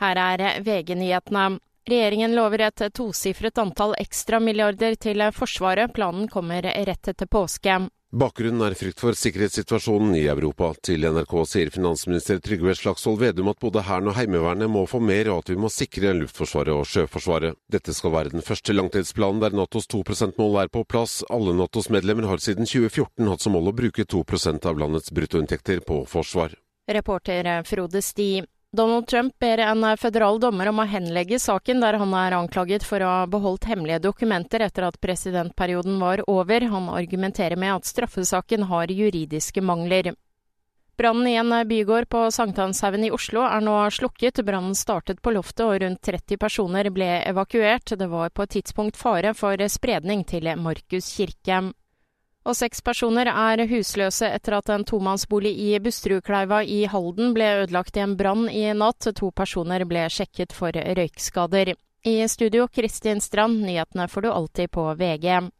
Her er VG-nyhetene. Regjeringen lover et tosifret antall ekstra milliarder til Forsvaret. Planen kommer rett etter påske. Bakgrunnen er frykt for sikkerhetssituasjonen i Europa. Til NRK sier finansminister Trygve Slagsvold Vedum at både Hæren og Heimevernet må få mer, og at vi må sikre Luftforsvaret og Sjøforsvaret. Dette skal være den første langtidsplanen der Natos 2 %-mål er på plass. Alle Natos medlemmer har siden 2014 hatt som mål å bruke 2% av landets bruttoinntekter på forsvar. Reporter Frode Sti. Donald Trump ber en føderal dommer om å henlegge saken der han er anklaget for å ha beholdt hemmelige dokumenter etter at presidentperioden var over. Han argumenterer med at straffesaken har juridiske mangler. Brannen i en bygård på Sankthanshaugen i Oslo er nå slukket. Brannen startet på loftet og rundt 30 personer ble evakuert. Det var på et tidspunkt fare for spredning til Markus kirke. Og seks personer er husløse etter at en tomannsbolig i Busterudkleiva i Halden ble ødelagt i en brann i natt. To personer ble sjekket for røykskader. I studio Kristin Strand, nyhetene får du alltid på VG.